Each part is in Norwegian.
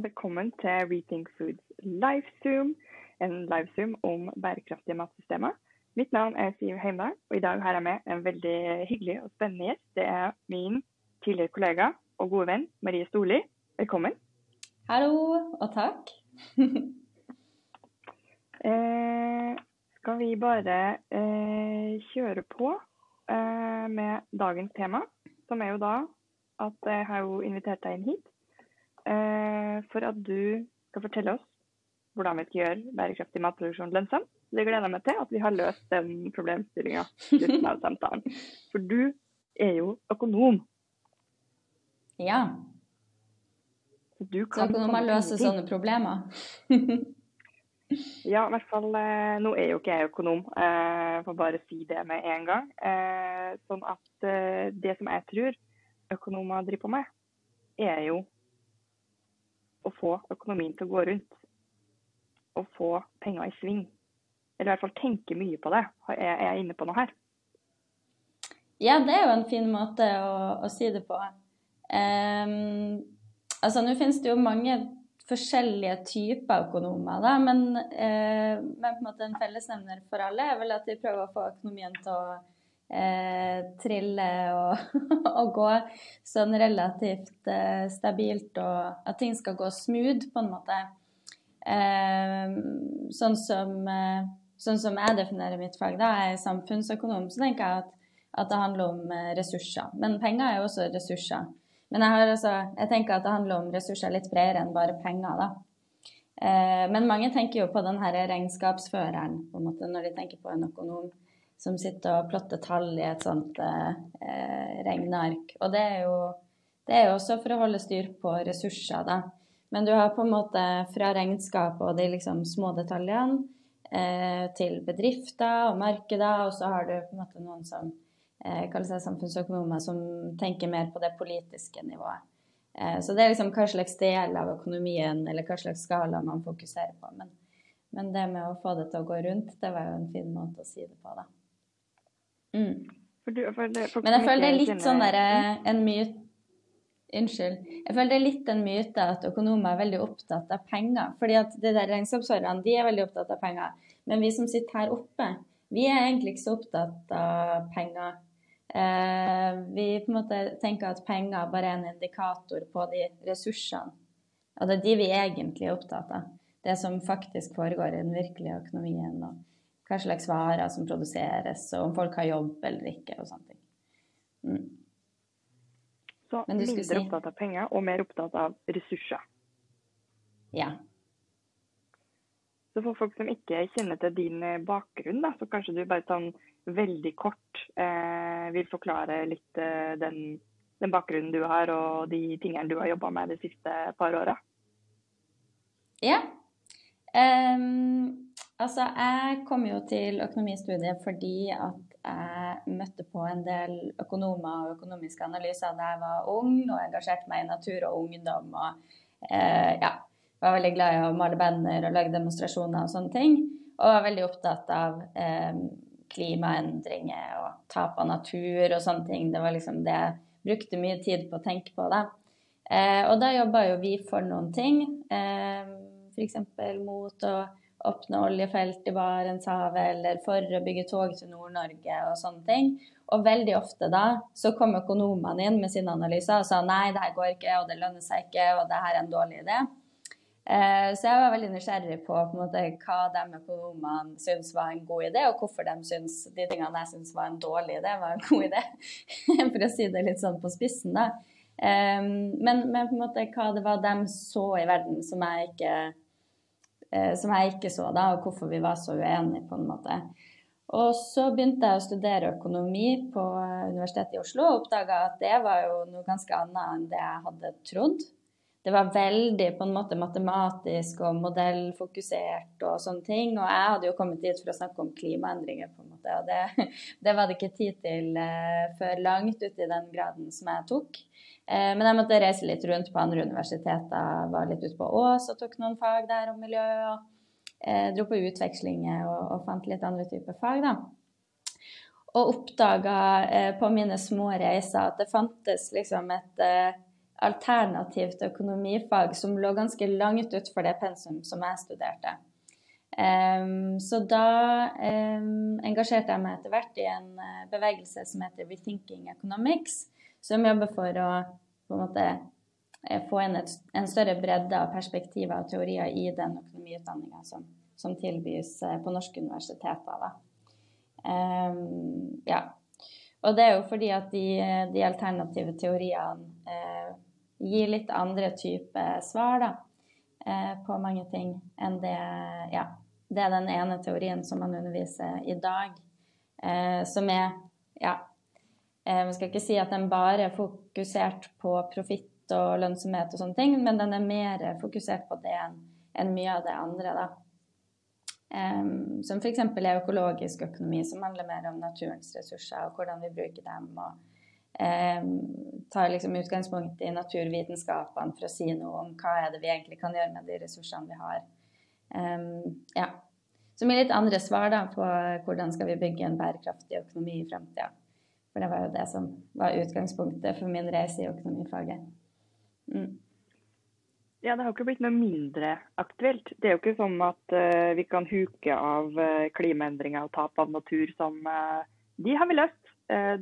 og velkommen til Rethink Foods livezoom, en livezoom om bærekraftige matsystemer. Mitt navn er Siv Heimdal, og i dag har jeg med en veldig hyggelig og spennende gjest. Det er min tidligere kollega og gode venn Marie Storli. Velkommen. Hallo, og takk. eh, skal vi bare eh, kjøre på eh, med dagens tema, som er jo da at jeg har jo invitert deg inn hit for at du skal fortelle oss hvordan vi skal gjøre bærekraftig matproduksjon lønnsom. Det gleder jeg meg til, at vi har løst den problemstillinga slutten av samtalen. For du er jo økonom. Ja. Så, du så økonomer løser sånne problemer? ja, i hvert fall eh, Nå er jo ikke jeg økonom, eh, jeg får bare si det med en gang. Eh, sånn at eh, det som jeg tror økonomer driver på med, er jo å få økonomien til å gå rundt. Og få penger i sving. Eller i hvert fall tenke mye på det. Er jeg inne på noe her? Ja, det er jo en fin måte å, å si det på. Um, altså, nå finnes det jo mange forskjellige typer økonomer, da, men, uh, men en en fellesnevner for alle er vel at de prøver å få økonomien til å uh, trille og, og, gå sånn relativt eh, stabilt, og at ting skal gå smooth, på en måte. Eh, sånn som, sånn som jeg definerer mitt fag, da, jeg er samfunnsøkonom, så tenker jeg at at det handler om ressurser. Men penger er jo også ressurser. Men jeg, også, jeg, tenker at det handler om ressurser litt bredere enn bare penger. da. Eh, men mange tenker jo på den her regnskapsføreren på en måte, når de tenker på en økonom som sitter og plotter tall i et sånt eh, regneark. Og det er, jo, det er jo også for å holde styr på ressurser, da. Men du har på en måte fra regnskap og de liksom små detaljene eh, til bedrifter og markeder, og så har du på en måte noen som eh, kaller seg samfunnsøkonomer, som tenker mer på det politiske nivået. Eh, så det er liksom hva slags del av økonomien eller hva slags skala man fokuserer på. Men, men, det med å få det til å gå rundt, det var jo en fin måte å si det på, da. Mm. For du, for det, for men jeg føler det er litt sånn derre mm. en myte Unnskyld. Jeg føler det er litt en myte at økonomer er veldig opptatt av penger. fordi at de der regnskapsårene, de er veldig opptatt av penger. Men vi som sitter her oppe, vi er egentlig ikke så opptatt av penger. Eh, vi på en måte tenker at penger bare er en indikator på de ressursene. Og det er de vi egentlig er opptatt av. Det som faktisk foregår i den virkelige økonomien. og Hva slags varer som produseres, og om folk har jobb eller ikke. og sånne ting. Mm. Så mindre si... opptatt av penger og mer opptatt av ressurser. Ja. Så for folk som ikke kjenner til din bakgrunn, da, så kanskje du bare sånn veldig kort eh, vil forklare litt eh, den, den, bakgrunnen du har og de tingene du har jobba med de siste par åra? Ja. Um, altså, jeg kom jo til økonomistudiet fordi at jeg møtte på en del økonomer og økonomiske analyser da jeg var ung og engasjerte meg i natur og ungdom. og eh, ja, var veldig glad i å male banner og lage demonstrasjoner og sånne ting. Og var veldig opptatt av eh, klimaendringer og tap av natur og sånne ting. Det var liksom det jeg brukte mye tid på å tenke på. da. Eh, og da jobba jo vi for noen ting. Eh, F.eks. mot å åpne oljefelt i Barentshavet, eller for å bygge tog til Nord-Norge og sånne ting. Og veldig ofte da så kom økonomene inn med sine analyser og sa nei, det her går ikke, og det lønner seg ikke, og det her er en dårlig idé. Eh, så jeg var veldig nysgjerrig på, på måte, hva de økonomene syntes var en god idé, og hvorfor de syntes de tingene jeg syntes var en dårlig idé, var en god idé. For å si det litt sånn på spissen, da. Eh, men, men, på en måte hva det var de så i verden som jeg ikke, som jeg ikke så, da, og hvorfor vi var så uenige, på en måte. Og så begynte jeg å studere økonomi på Universitetet i Oslo og oppdaga at det var jo noe ganske annet enn det jeg hadde trodd det var veldig på en måte matematisk og modellfokusert og sånne ting. Og jeg hadde jo kommet dit for å snakke om klimaendringer, på en måte. Og det, det var det ikke tid til uh, før langt ut i den graden som jeg tok. Uh, men jeg måtte reise litt rundt på andre universiteter. Var litt ute på Ås og tok noen fag der om miljø. Og uh, dro på utvekslinger og, og, fant litt andre typer fag, da. Og oppdaga på mine små reiser at det fantes liksom et alternativt økonomifag som lå ganske langt utfor det pensum som jeg studerte. Um, så da um, engasjerte jeg meg etter hvert i en uh, bevegelse som heter Rethinking Economics, som jobber for å på en måte uh, få inn et, en større bredde av perspektiver og teorier i den økonomiutdanninga som, som, tilbys uh, på norske universiteter. Um, ja. Og det er jo fordi at de, de alternative teoriene gir litt andre typer svar da, på mange ting enn det ja, det er den ene teorien som man underviser i dag, eh, som er Ja, man vi skal ikke si at den bare er fokusert på profitt og lønnsomhet og sånne ting, men den er mer fokusert på det enn mye av det andre, da. Um, som f.eks. er økologisk økonomi, som handler mer om naturens ressurser og hvordan vi bruker dem. og um, tar liksom utgangspunkt i naturvitenskapene for å si noe om hva er det vi egentlig kan gjøre med de ressursene vi har. Um, ja. Så gir litt andre svar da, på hvordan skal vi bygge en bærekraftig økonomi i framtida. For det var jo det som var utgangspunktet for min reise i økonomifaget. Mm. Ja, det har ikke blitt noe mindre aktuelt. Det er jo ikke sånn at uh, vi kan huke av uh, klimaendringer og tap av natur som uh, De har vi løst.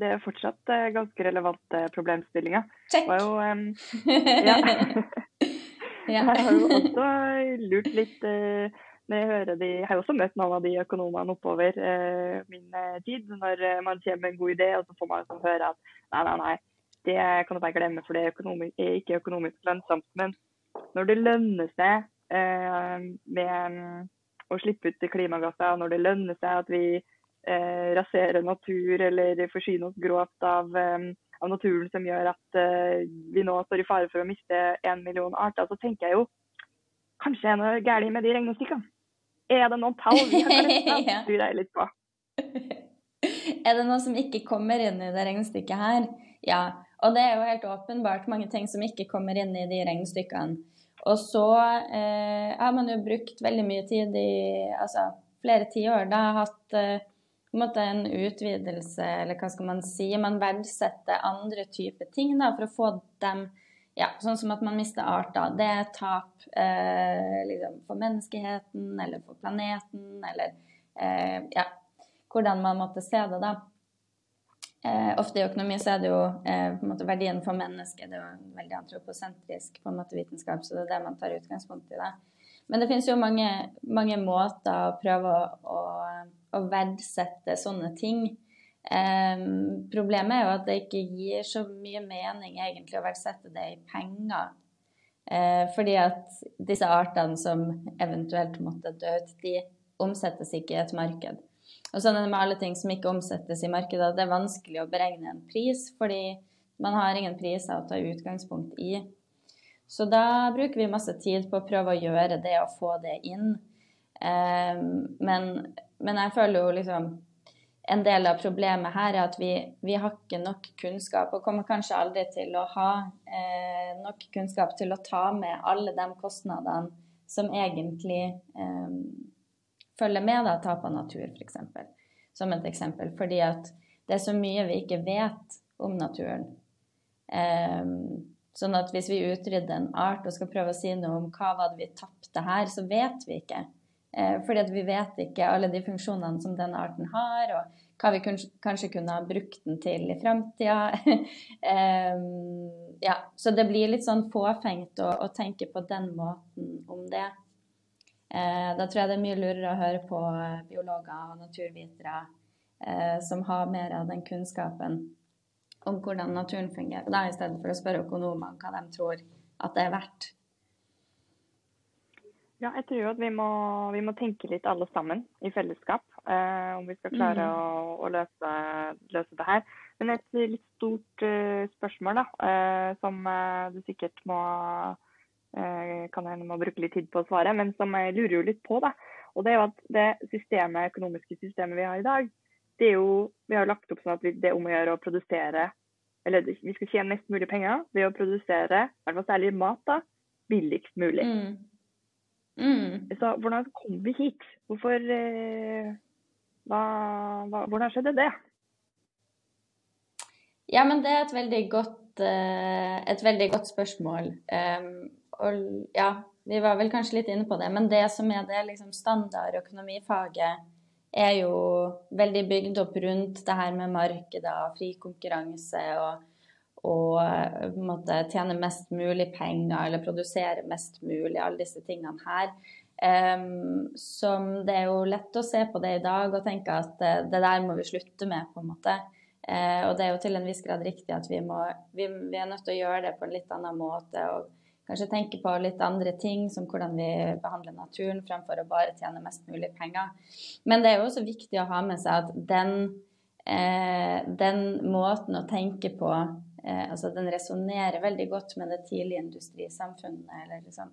Det er fortsatt ganske relevante problemstillinger. Check! Jo, um, ja. Jeg har jo også lurt litt uh, når jeg hører de Jeg har også møtt noen av de økonomene oppover uh, min uh, tid. Når man kommer med en god idé, og så får man liksom høre at nei, nei, nei, det kan du bare glemme, for det er, økonomisk, er ikke økonomisk lønnsomt. Men når det lønner seg med um, å slippe ut klimagasser, når det lønner seg at vi raserer natur eller forsyne oss grovt av um, av naturen som gjør at uh, vi nå står i fare for å miste en million arter, så tenker jeg jo kanskje er noe galt med de regnestykkene. Er det noen tall vi har glemt? lurer jeg litt på. er det noe som ikke kommer inn i det regnestykket her? Ja. Og det er jo helt åpenbart mange ting som ikke kommer inn i de regnestykkene. Og så eh, har man jo brukt veldig mye tid i altså, flere tiår. Da har hatt eh, på en måte en utvidelse, eller hva skal man si. Man verdsetter andre typer ting da, for å få dem ja, Sånn som at man mister arter. Det er tap eh, liksom for menneskeheten eller for planeten, eller eh, ja, hvordan man måtte se det, da. Eh, ofte i økonomi så er det jo eh, på en måte verdien for mennesket. Det er jo veldig antroposentrisk på en måte vitenskap, så det er det man tar utgangspunkt i. da. Men det finnes jo mange, mange måter å prøve å, å å verdsette sånne ting. Um, problemet er jo at det ikke gir så mye mening egentlig å verdsette det i penger. Uh, fordi at disse artene som eventuelt måtte dø ut, de omsettes ikke i et marked. Og sånn er det med alle ting som ikke omsettes i markedet. Det er vanskelig å beregne en pris, fordi man har ingen priser å ta utgangspunkt i. Så da bruker vi masse tid på å prøve å gjøre det og få det inn. Um, men men jeg føler jo liksom en del av problemet her er at vi, vi har ikke nok kunnskap, og kommer kanskje aldri til å ha eh, nok kunnskap til å ta med alle de kostnadene som egentlig eh, følger med da, tap av natur, f.eks. Som et eksempel. Fordi at det er så mye vi ikke vet om naturen. Eh, sånn at hvis vi utrydder en art og skal prøve å si noe om hva var det vi tapte her, så vet vi ikke. Eh, fordi at vi vet ikke alle de funksjonene som denne arten har, og hva vi kanskje kunne ha brukt den til i framtida. ja, så det blir litt sånn fåfengt å, å, tenke på den måten om det. Eh, da tror jeg det er mye lurere å høre på biologer og naturvitere eh, som har mer av den kunnskapen om hvordan naturen fungerer, da, i stedet for å spørre økonomene hva de tror at det er verdt. Ja, jeg tror at vi må, vi må tenke litt alle sammen i fellesskap. Eh, om vi skal klare mm. å, å løse, løse, det her. Men et litt stort uh, spørsmål da, uh, som uh, du sikkert må kan hende må bruke litt tid på å svare, men som jeg lurer jo litt på. da, og Det er jo at det systemet, økonomiske systemet vi har i dag, det er jo, vi har lagt opp sånn at det er om å gjøre å produsere eller vi skal tjene mest mulig penger ved å produsere, i hvert fall særlig mat, da, billigst mulig. Mm. Mm. Så hvordan kom vi hit? Hvorfor eh, hva, hva, Hvordan skjedde det? Ja, men det er et veldig godt eh, et veldig godt spørsmål. Um, og ja, vi var vel kanskje litt inne på det, men det som er det liksom standard økonomifaget, er jo veldig bygd opp rundt det her med markeder og fri konkurranse og, og på måte tjene mest mulig penger eller produsere mest mulig, alle disse tingene her. Um, som det er jo lett å se på det i dag og tenke at det, det der må vi slutte med, på en måte. Uh, og det er jo til en viss grad riktig at vi, må, vi, vi, er nødt til å gjøre det på en litt annen måte. og kanskje tenke på litt andre ting, som hvordan vi behandler naturen, fremfor å bare tjene mest mulig penger. Men det er jo også viktig å ha med seg at den, uh, den måten å tenke på uh, altså Den resonnerer veldig godt med det tidlige industrisamfunnet. eller liksom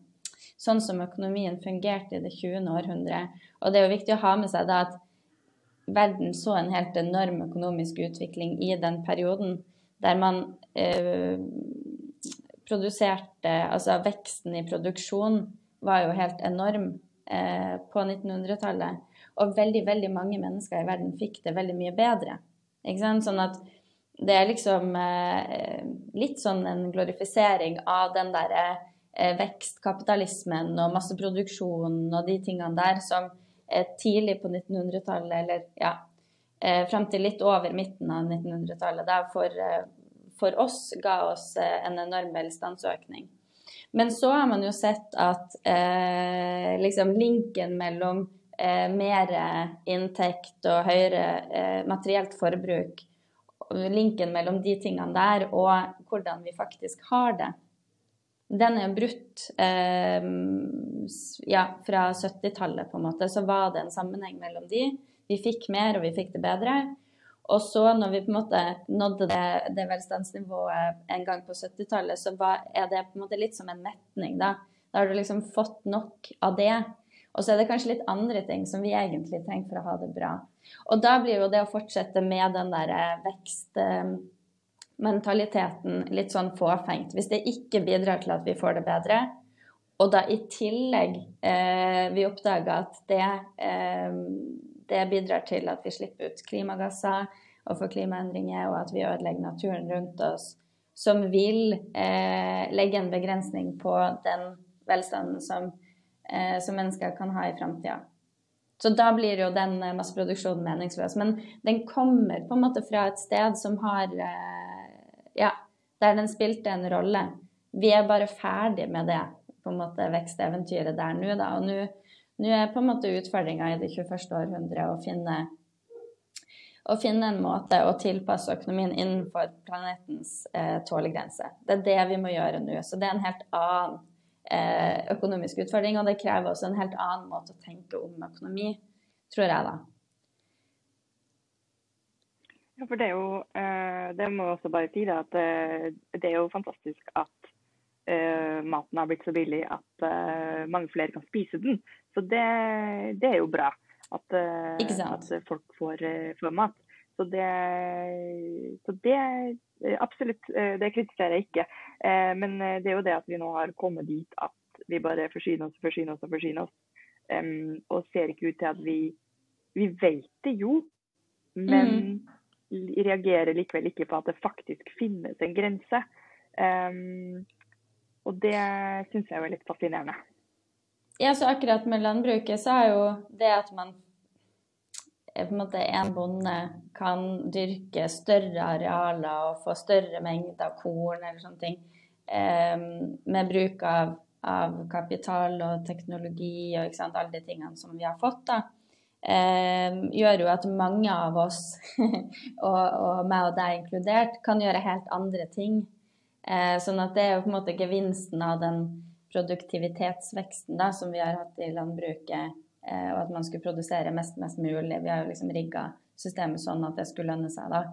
sånn som økonomien fungerte i det 20. århundre. Og det er jo viktig å ha med seg da at verden så en helt enorm økonomisk utvikling i den perioden, der man eh, produserte Altså veksten i produksjon var jo helt enorm eh, på 1900-tallet. Og veldig, veldig mange mennesker i verden fikk det veldig mye bedre. Ikke sant? Sånn at det er liksom eh, litt sånn en glorifisering av den derre Eh, vekstkapitalismen og masseproduksjonen og de tingene der som tidlig på 1900-tallet, eller ja, eh, frem til litt over midten av 1900-tallet, da for, eh, for oss ga oss en enorm velstandsøkning. Men så har man jo sett at eh, liksom linken mellom eh, mer inntekt og høyere eh, materielt forbruk, linken mellom de tingene der og hvordan vi faktisk har det, den er brutt eh, ja, fra 70-tallet, på en måte. Så var det en sammenheng mellom de. Vi fikk mer, og vi fikk det bedre. Og så når vi på en måte nådde det, det velstandsnivået en gang på 70-tallet, så var, er det på en måte litt som en metning, da. Da har du liksom fått nok av det. Og så er det kanskje litt andre ting som vi egentlig trenger for å ha det bra. Og da blir jo det å fortsette med den der eh, vekst... Eh, mentaliteten litt sånn fåfengt. Hvis det ikke bidrar til at vi får det bedre, og da i tillegg eh, vi oppdager at det, eh, det, bidrar til at vi slipper ut klimagasser og får klimaendringer, og at vi ødelegger naturen rundt oss, som vil eh, legge en begrensning på den velstanden som, eh, som mennesker kan ha i framtida. Så da blir jo den masseproduksjonen meningsløs. Men den kommer på en måte fra et sted som har eh, ja, der den spilte en rolle. Vi er bare ferdig med det på en måte veksteventyret der nå, da. Og nå er på en måte utfordringa i det 21. århundret å finne, å finne en måte å tilpasse økonomien innenfor planetens eh, tålegrense. Det er det vi må gjøre nå. Så det er en helt annen eh, økonomisk utfordring, og det krever også en helt annen måte å tenke om økonomi, tror jeg, da. Ja, for det er jo eh, Det må jeg også bare si det, at eh, det er jo fantastisk at maten har blitt så billig at mange flere kan spise den. Så det, det er jo bra at, at folk får, får, mat. Så det, så det Absolutt, det kritiserer jeg ikke. Men det er jo det at vi nå har kommet dit at vi bare forsyner oss og forsyner oss og forsyner oss. Og ser ikke ut til at vi Vi vet det jo, men mm reagerer likevel ikke på at det faktisk finnes en grense. Og det syns jeg er litt fascinerende. Ja, så akkurat med landbruket så er jo det at man en måte en bonde kan dyrke større arealer og få større mengder korn eller sånne ting um, med bruk av, av, kapital og teknologi og ikke sant, alle de tingene som vi har fått, da eh, gjør jo at mange av oss, og, og, meg og deg inkludert, kan gjøre helt andre ting. Eh, sånn at det er jo på en måte gevinsten av den produktivitetsveksten da, som vi har hatt i landbruket, eh, og at man skulle produsere mest, mest mulig. Vi har jo liksom rigga systemet sånn at det skulle lønne seg da.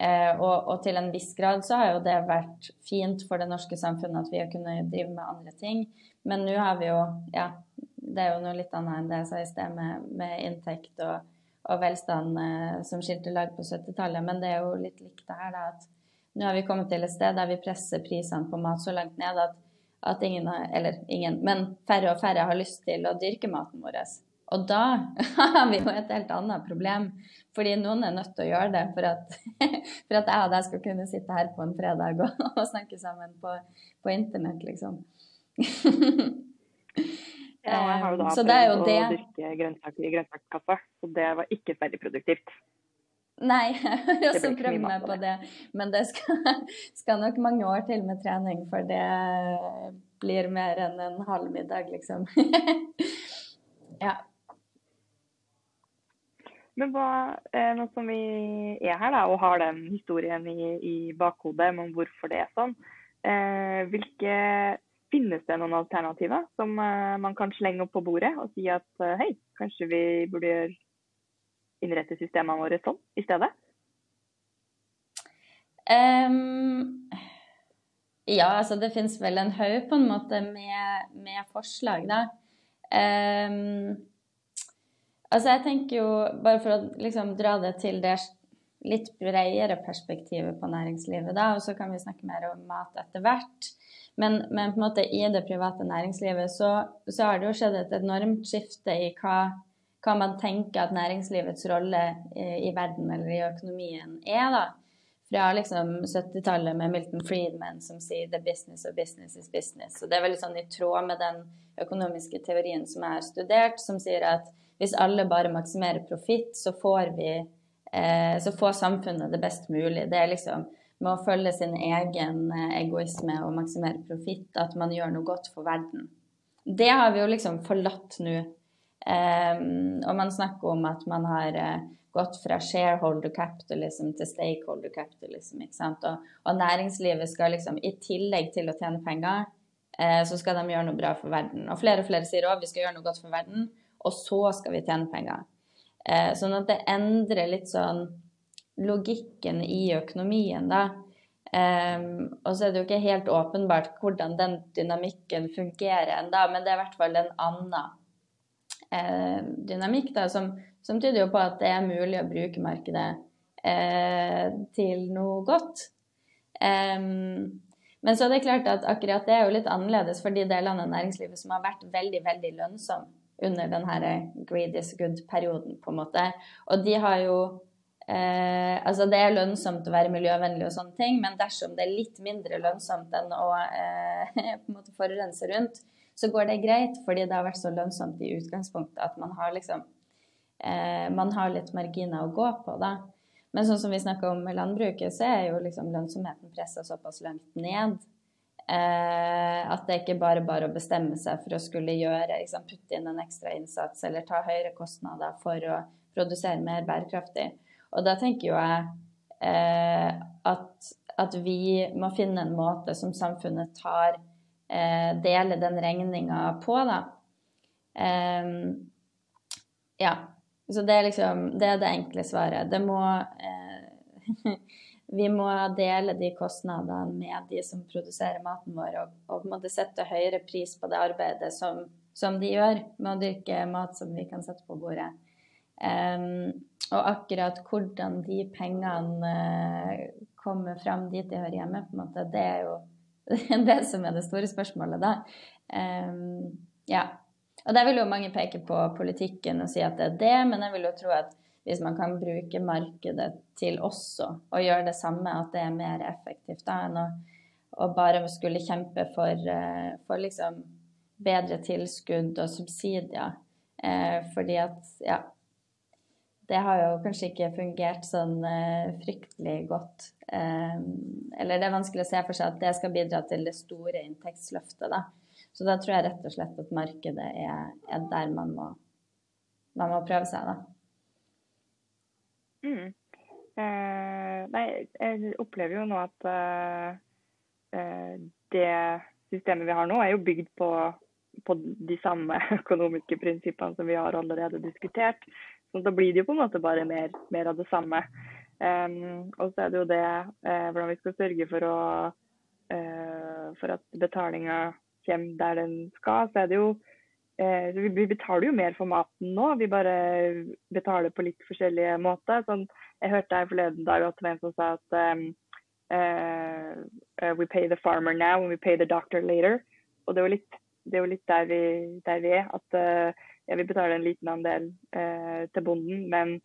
Eh, og, og, til en viss grad så har jo det vært fint for det norske samfunnet at vi har kunnet drive med andre ting. Men nå har vi jo ja, det er jo noe litt annet enn det jeg sa i sted med, med inntekt og, og velstand eh, som skilte lag på 70-tallet. Men det er jo litt likt det her, da, at nå har vi kommet til et sted der vi presser prisene på mat så langt ned at, at ingen, eller ingen, men færre og færre har lyst til å dyrke maten vår. Og da har vi jo et helt annet problem. Fordi noen er nødt til å gjøre det for at, for at jeg og deg skal kunne sitte her på en fredag og, og snakke sammen på, på internett, liksom. Ja, jeg har jo da så det prøvd å dyrke grønnsaker i grønnsakskassa, så det var ikke veldig produktivt. Nei, jeg har også prøvd meg på det. Men det skal, skal nok mange år til med trening, for det blir mer enn en halv middag, liksom. ja. Men hva, eh, nå som vi er her da, og har den historien i, i bakhodet om hvorfor det er sånn, eh, hvilke, finnes det noen alternativer som eh, man kan slenge opp på bordet og si at eh, hei, kanskje vi burde gjøre- innrette systemene våre sånn i stedet? Um, ja, altså det finnes vel en haug på en måte med, med forslag, da. Um, altså jeg tenker jo, bare for å liksom dra det til det litt bredere perspektivet på næringslivet, da, og så kan vi snakke mer om mat etter hvert. Men, men på en måte i det private næringslivet så, så har det jo skjedd et enormt skifte i hva, hva man tenker at næringslivets rolle i, i verden eller i økonomien er, da fra liksom 70-tallet med Milton Friedman som sier 'the business of business is business'. Og det er veldig sånn i tråd med den økonomiske teorien som jeg har studert, som sier at hvis alle bare maksimerer profitt, så eh, så får samfunnet det best mulig. Det er liksom med å følge sin egen eh, egoisme og maksimere profitt at man gjør noe godt for verden. Det har vi jo liksom forlatt nå. Eh, og man snakker om at man har eh, gått fra shareholder capitalism til stakeholder capitalism. ikke sant? Og, og næringslivet skal liksom, i tillegg til å tjene penger, eh, så skal de gjøre noe bra for verden. Og flere og flere sier òg vi skal gjøre noe godt for verden, og så skal vi tjene penger. Eh, sånn at det endrer litt sånn logikken i økonomien, da. Um, og så er det jo ikke helt åpenbart hvordan den dynamikken fungerer ennå, men det er i hvert fall en annen eh, dynamikk da, som, som tyder jo på at det er mulig å bruke markedet eh, til noe godt. Um, men så er det klart at akkurat det er jo litt annerledes for de delene av næringslivet som har vært veldig, veldig lønnsomme under den her greed is good-perioden, på en måte. Og de har jo eh, Altså, det er lønnsomt å være miljøvennlig og sånne ting, men dersom det er litt mindre lønnsomt enn å eh, på en måte forurense rundt, så går det greit, fordi det har vært så lønnsomt i utgangspunktet at man har liksom eh, Man har litt marginer å gå på, da. Men sånn som vi snakka om med landbruket, så er jo liksom lønnsomheten pressa såpass langt ned eh, at det ikke bare bare å bestemme seg for å skulle gjøre, liksom, putte inn en ekstra innsats eller ta høyere kostnader for å produsere mer bærekraftig. Og da tenker jo jeg eh, at, at vi må finne en måte som samfunnet tar eh, deler den regninga på, da. Ehm, ja. Så det er liksom Det er det enkle svaret. Det må eh, Vi må dele de kostnadene med de som produserer maten vår, og, og måte sette høyere pris på det arbeidet som, som de gjør med å dyrke mat som vi kan sette på bordet. Um, og akkurat hvordan de pengene uh, kommer fram dit de hører hjemme, på en måte, det er jo det er det som er det store spørsmålet, da. Um, ja. Og der vil jo mange peke på politikken og si at det er det, men jeg vil jo tro at hvis man kan bruke markedet til også å gjøre det samme, at det er mer effektivt da, enn å, å bare skulle kjempe for, uh, for liksom bedre tilskudd og subsidier. Uh, fordi at, ja det har jo kanskje ikke fungert sånn uh, fryktelig godt. Um, eller det er vanskelig å se for seg at det skal bidra til det store inntektsløftet, da. Så da tror jeg rett og slett at markedet er, er der man må, man må prøve seg, da. Mm. Eh, nei, jeg opplever jo nå at eh, det systemet vi har nå, er jo bygd på, på de samme økonomiske prinsippene som vi har allerede diskutert. Så da blir det jo på en måte bare mer, mer av det samme. Um, og så er det jo det uh, hvordan vi skal sørge for, å, uh, for at betalinga kommer der den skal. Så er det jo uh, vi, vi betaler jo mer for maten nå, vi bare betaler på litt forskjellige måter. Sånn, jeg hørte her forleden dag at en som sa at um, we pay the farmer now and we pay the doctor later. Og det er jo litt, er jo litt der, vi, der vi er. At ja, vi betaler en liten andel eh, til bonden, men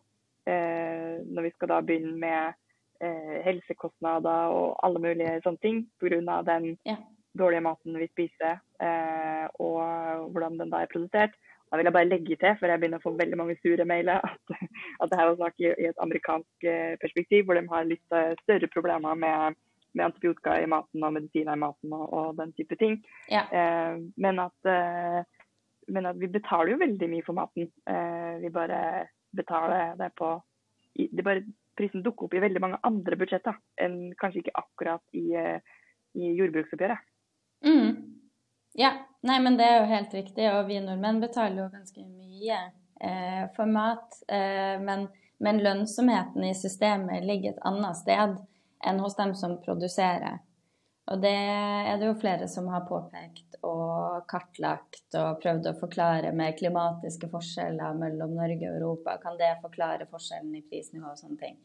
eh, når vi skal da begynne med eh, helsekostnader og alle mulige sånne ting pga. den Ja. dårlige maten vi spiser eh, og hvordan den da er produsert, da vil jeg bare legge til, for jeg begynner å få veldig mange sure mailer, at, at det her er snakk i, i et amerikansk eh, perspektiv, hvor de har litt eh, større problemer med, med antibiotika i maten og medisiner i maten og, og den type ting. Ja. Eh, men, at, men at vi betaler jo veldig mye for maten. Eh, vi bare betaler det på det bare Prisen dukker opp i veldig mange andre budsjetter enn kanskje ikke akkurat i, eh, i jordbruksoppgjøret. Mm. Ja. Nei, men det er jo helt riktig. Og vi nordmenn betaler jo ganske mye eh, for mat. Eh, men, men lønnsomheten i systemet ligger et annet sted enn hos dem som produserer. Og det er det jo flere som har påpekt og kartlagt og prøvd å forklare med klimatiske forskjeller mellom Norge og Europa. Kan det forklare forskjellen i prisnivå og sånne ting?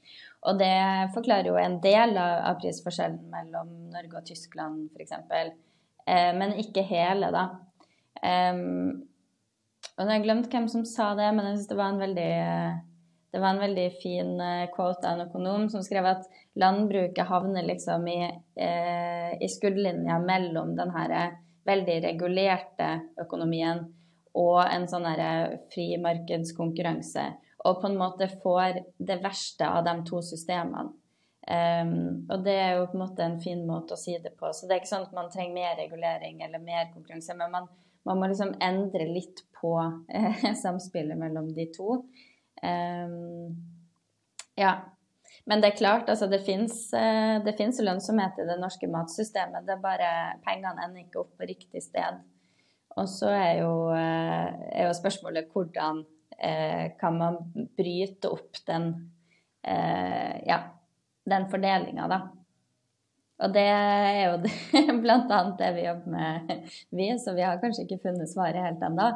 Og det forklarer jo en del av, prisforskjellen mellom Norge og Tyskland f.eks. Eh, men ikke hele, da. Og nå har jeg glemt hvem som sa det, men jeg syns det var en veldig det var en veldig fin eh, quote av en økonom som skrev at landbruket havner liksom i, eh, i skuddlinja mellom den her veldig regulerte økonomien og en sånn her frimarkedskonkurranse. Og på en måte får det verste av de to systemene. Um, og det er jo på en måte en fin måte å si det på. Så det er ikke sånn at man trenger mer regulering eller mer konkurranse, men man, man må liksom endre litt på eh, samspillet mellom de to. Um, ja. Men det er klart, altså det fins uh, lønnsomhet i det norske matsystemet. Det er bare pengene ender ikke opp på riktig sted. Og så er uh, er jo spørsmålet hvordan uh, kan man bryte opp den ja, den fordelinga, da. Og det er jo blant annet det vi jobber med, vi, så vi har kanskje ikke funnet svaret helt ennå.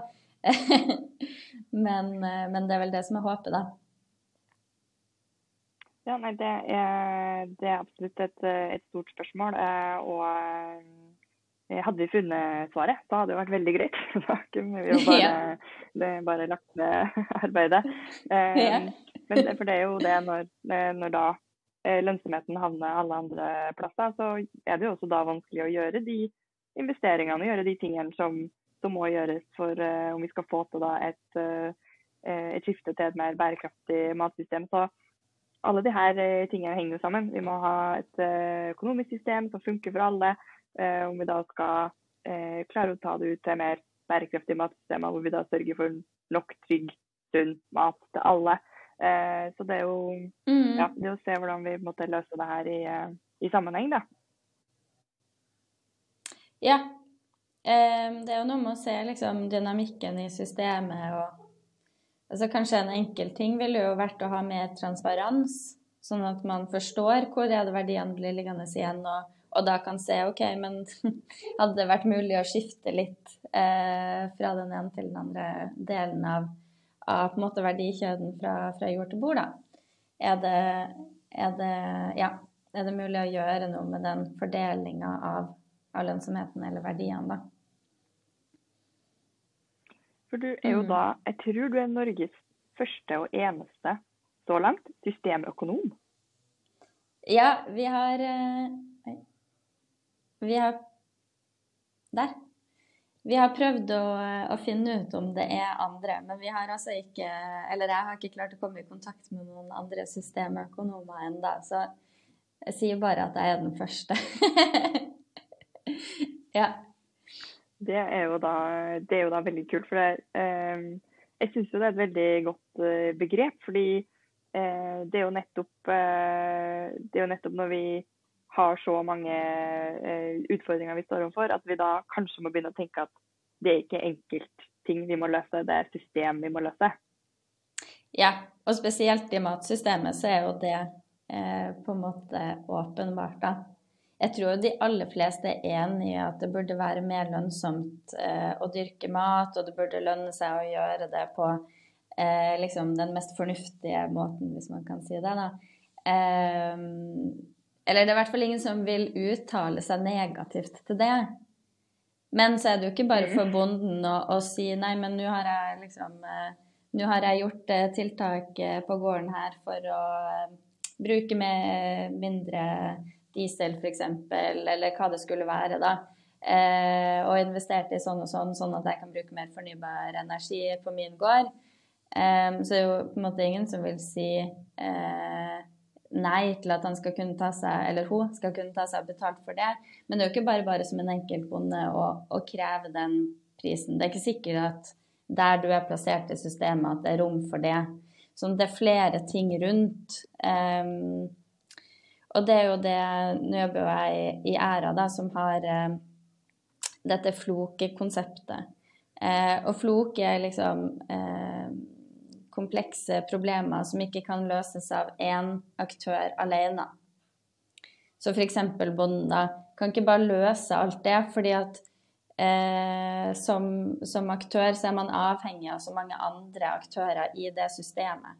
men, men, det er vel det som er håpet, da. Ja, nei, det er, det er absolutt et, et, stort spørsmål. Eh, og eh, hadde vi funnet svaret, da hadde det vært veldig greit. Da kunne vi jo bare, ja. bare lagt ned arbeidet. Ja. Men for det er jo det når, når da Eh, lønnsomheten havner alle andre plasser, så er det jo også da vanskelig å gjøre de investeringene og gjøre de tingene som, som må gjøres for om vi skal få til da et, et, skifte til et mer bærekraftig matsystem. Så alle disse uh, tingene henger jo sammen. Vi må ha et økonomisk system som funker for alle. om vi da skal klare å ta det ut til mer bærekraftige matsystemer, hvor vi da sørger for nok trygg, sunn mat til alle. Eh, så det er jo mm. ja, det å se hvordan vi måtte løse det her i, eh, i sammenheng, da. Ja. Eh, det er jo noe med å se liksom, dynamikken i systemet og altså, Kanskje en enkel ting ville jo vært å ha mer transparens, sånn at man forstår hvor er det verdiene blir liggende igjen, og, og, da kan se OK, men hadde det vært mulig å skifte litt eh, fra den ene til den andre delen av av på en måte verdikjeden fra, fra jord til bord, da. Er det, er, det, ja, er det, mulig å gjøre noe med den fordelinga av, av, lønnsomheten eller verdiene, da? For du er jo mm. da, jeg tror du er Norges første og eneste så langt systemøkonom. Ja, vi har eh, Vi har Der. Vi har prøvd å, å, finne ut om det er andre, men vi har altså ikke Eller jeg har ikke klart å komme i kontakt med noen andre systemøkonomer ennå, så jeg sier bare at jeg er den første. ja. Det er, jo da, er jo da veldig kult, for det, eh, jeg syns jo det er et veldig godt eh, begrep. Fordi eh, det, er nettopp, eh, det er jo nettopp når vi har så mange eh, utfordringer vi står overfor, at vi da kanskje må begynne å tenke at det er ikke enkeltting vi må løse, det er system vi må løse. Ja, og spesielt i matsystemet så er jo det eh, på en måte åpenbart, da. Jeg tror de aller fleste er enig i at det burde være mer lønnsomt eh, å dyrke mat, og det burde lønne seg å gjøre det på eh, liksom den mest fornuftige måten, hvis man kan si det. da. Eh, eller det er i hvert fall ingen som vil uttale seg negativt til det. Men så er det jo ikke bare for bonden å, å si nei, men nå har jeg liksom eh, Nå har jeg gjort eh, tiltak eh, på gården her for å bruke med mindre diesel f.eks., eller hva det skulle være, da. Eh, og investerte i sånn og sånn, sånn at jeg kan bruke mer fornybar energi på min gård. Eh, så det er jo på en måte ingen som vil si eh, nei til at han skal kunne ta seg, eller hun skal kunne ta seg betalt for det. Men det er jo ikke bare bare som en enkeltbonde å, å kreve den prisen. Det er ikke sikkert at der du er plassert i systemet, at det er rom for det. Så det er flere ting rundt. Um, og det er jo det Nå jobber jo jeg i Æra, da, som har eh, dette floke-konseptet. Eh, og floke er liksom eh, komplekse problemer som ikke kan løses av én aktør alene. Så f.eks. bonden da, kan ikke bare løse alt det, fordi at eh, som, som, aktør så er man avhengig av så mange andre aktører i det systemet.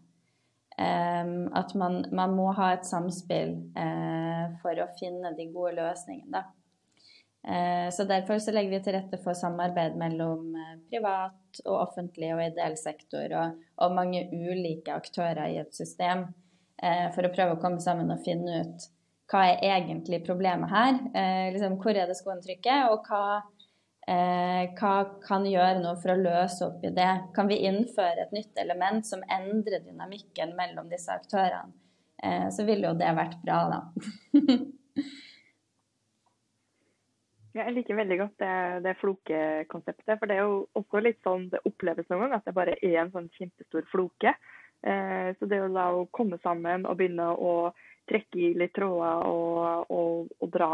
Eh, at man, man, må ha et samspill uh, for å finne de gode løsningene. Eh, så Derfor så legger vi til rette for samarbeid mellom eh, privat og offentlig og ideell sektor og, og mange ulike aktører i et system uh, for å prøve å komme sammen og finne ut hva er egentlig problemet her? Liksom, hvor er det skoen trykker, og hva Eh, hva kan gjøre noe for å løse opp i det? Kan vi innføre et nytt element som endrer dynamikken mellom disse aktørene? Eh, så ville jo det vært bra, da. jeg liker veldig godt det, det flokekonseptet. For det er jo også litt sånn det oppleves noen ganger, at det bare er en sånn kjempestor floke. Eh, så det å komme sammen og begynne å trekke i litt tråder og, og, og dra,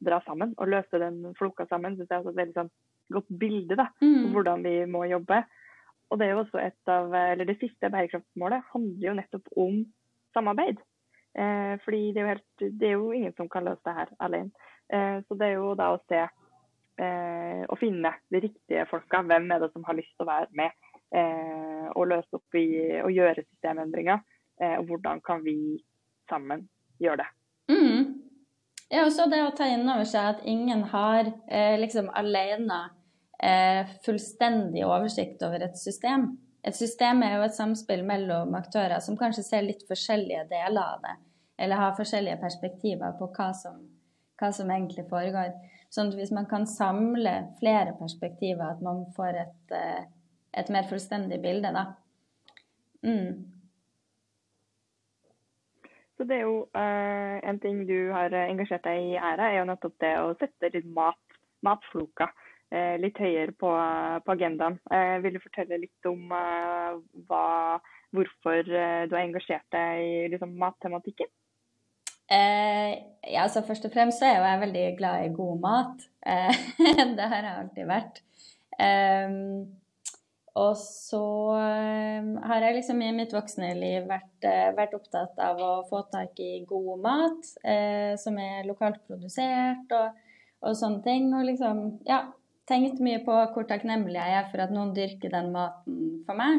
dra, sammen. Og løse den floka sammen. Synes jeg er et veldig sånn, godt bilde da, mm. på hvordan vi må jobbe. Og det er jo også et av, eller det siste bærekraftsmålet handler jo nettopp om samarbeid. Eh, fordi det er, jo helt, det er jo ingen som kan løse det her alene. Eh, så det er jo da å se eh, og finne de riktige folka. Hvem er det som har lyst til å være med eh, og løse opp i og gjøre systemendringer. Eh, og hvordan kan vi sammen gjøre det. Mm. Ja, og så det å ta inn over seg at ingen har eh, liksom alene eh, fullstendig oversikt over et system. Et system er jo et samspill mellom aktører som kanskje ser litt forskjellige deler av det. Eller har forskjellige perspektiver på hva som, hva som egentlig foregår. Sånn at hvis man kan samle flere perspektiver, at man får et, eh, et mer fullstendig bilde, da. Mm. Så det er jo uh, En ting du har engasjert deg i, Æra, er jo nettopp det å sette litt mat, matfloka uh, litt høyere på, på agendaen. Uh, vil du fortelle litt om hva, hvorfor du har engasjert deg i liksom, mattematikken? ja, altså Først og fremst så er jeg veldig glad i god mat. det har jeg alltid vært. Um, og så eh, har jeg liksom i mitt voksne liv vært, eh, vært opptatt av å få tak i god mat eh, som er lokalt produsert og, og, sånne ting. Og liksom, ja, tenkt mye på hvor takknemlig jeg er for at noen dyrker den maten for meg.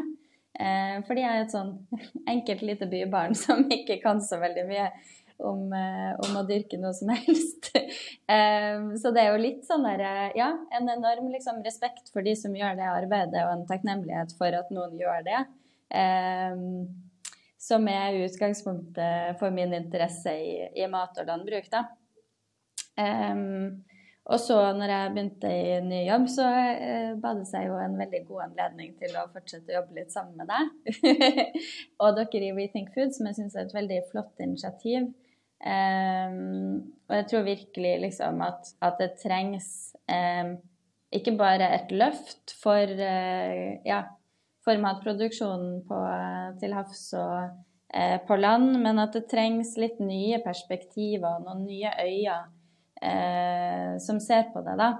Eh, fordi jeg er et sånn enkelt lite bybarn som ikke kan så veldig mye om, eh, om, å dyrke noe som helst. um, så det er jo litt sånn der, eh, ja, en enorm liksom, respekt for de som gjør det arbeidet, og en takknemlighet for at noen gjør det. Um, som er utgangspunktet for min interesse i, i mat og landbruk, da. Um, og så når jeg begynte i ny jobb, så uh, ba det seg jo en veldig god anledning til å fortsette å jobbe litt sammen med deg. og dere i Rethink Food, som jeg syns er et veldig flott initiativ. Um, og jeg tror virkelig liksom at, at det trengs um, ikke bare et løft for, uh, ja, for matproduksjonen på, til havs og uh, på land, men at det trengs litt nye perspektiver og noen nye øyne uh, som ser på det. da.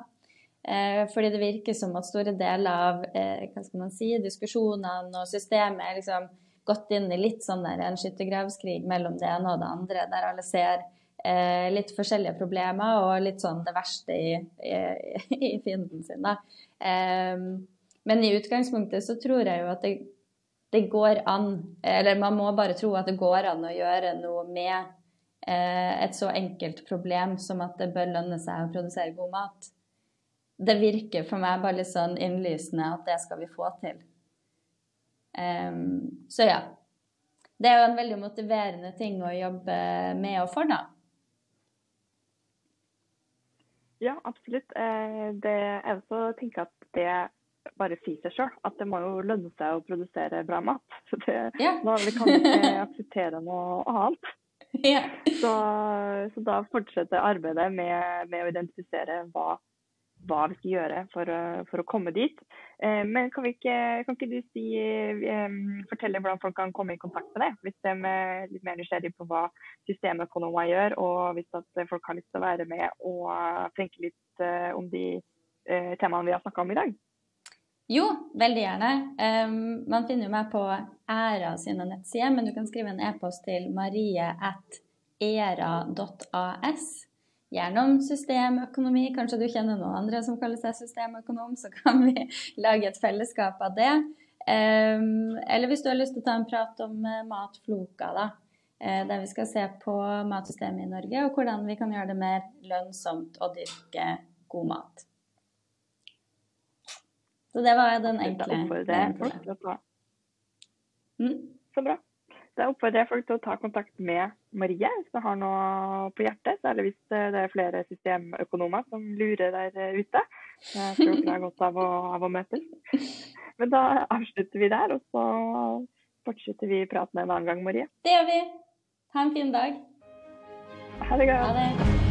fordi det virker som at store deler av hva skal man si, diskusjonene og systemet er liksom gått inn i litt sånn der en skyttergravskrig mellom det ene og det andre, der alle ser eh, litt forskjellige problemer og litt sånn det verste i, i, i fienden sin. Da. Eh, men i utgangspunktet så tror jeg jo at det, det, går an, eller man må bare tro at det går an å gjøre noe med eh, et så enkelt problem som at det bør lønne seg å produsere god mat. det virker for meg bare litt sånn innlysende at det skal vi få til. Um, så ja. Det er jo en veldig motiverende ting å jobbe med og for, da. Ja, absolutt. Eh, det er også å tenke at det bare sier seg sjøl. At det må jo lønne seg å produsere bra mat. Så det, Ja. vi kan ikke akseptere noe annet. Ja. Så, så da fortsetter arbeidet med, med å identifisere hva, hva vi skal gjøre for, for å komme dit. Eh, men kan, ikke, kan ikke du si, eh, fortelle hvordan folk kan komme i kontakt med deg? Hvis de er litt mer nysgjerrig på hva systemet systemøkonomer gjør, og hvis at folk har lyst til å være med og tenke litt eh, om de eh, temaene vi har snakka om i dag. Jo, veldig gjerne. Um, man finner jo meg på Æra sine nettsider, men du kan skrive en e-post til marie.era.as. Gjerne om systemøkonomi. Kanskje du kjenner noen andre som kaller seg systemøkonom, så kan vi lage et fellesskap av det. Um, eller hvis du har lyst til å ta en prat om eh, matfloka, da. eh, Der vi skal se på matsystemet i Norge, og hvordan vi kan gjøre det mer lønnsomt å dyrke god mat. Så det var den enkle Mm. Så bra. Da oppfordrer jeg folk til å ta kontakt med Marie hvis de har noe på hjertet. Særlig hvis eh, det er flere systemøkonomer som lurer der ute. Jeg tror dere har godt av å, av å møtes. Men da avslutter vi der, og så fortsetter vi praten en annen gang, Marie. Det gjør vi. Ha en fin dag. Ha det godt. Ha det.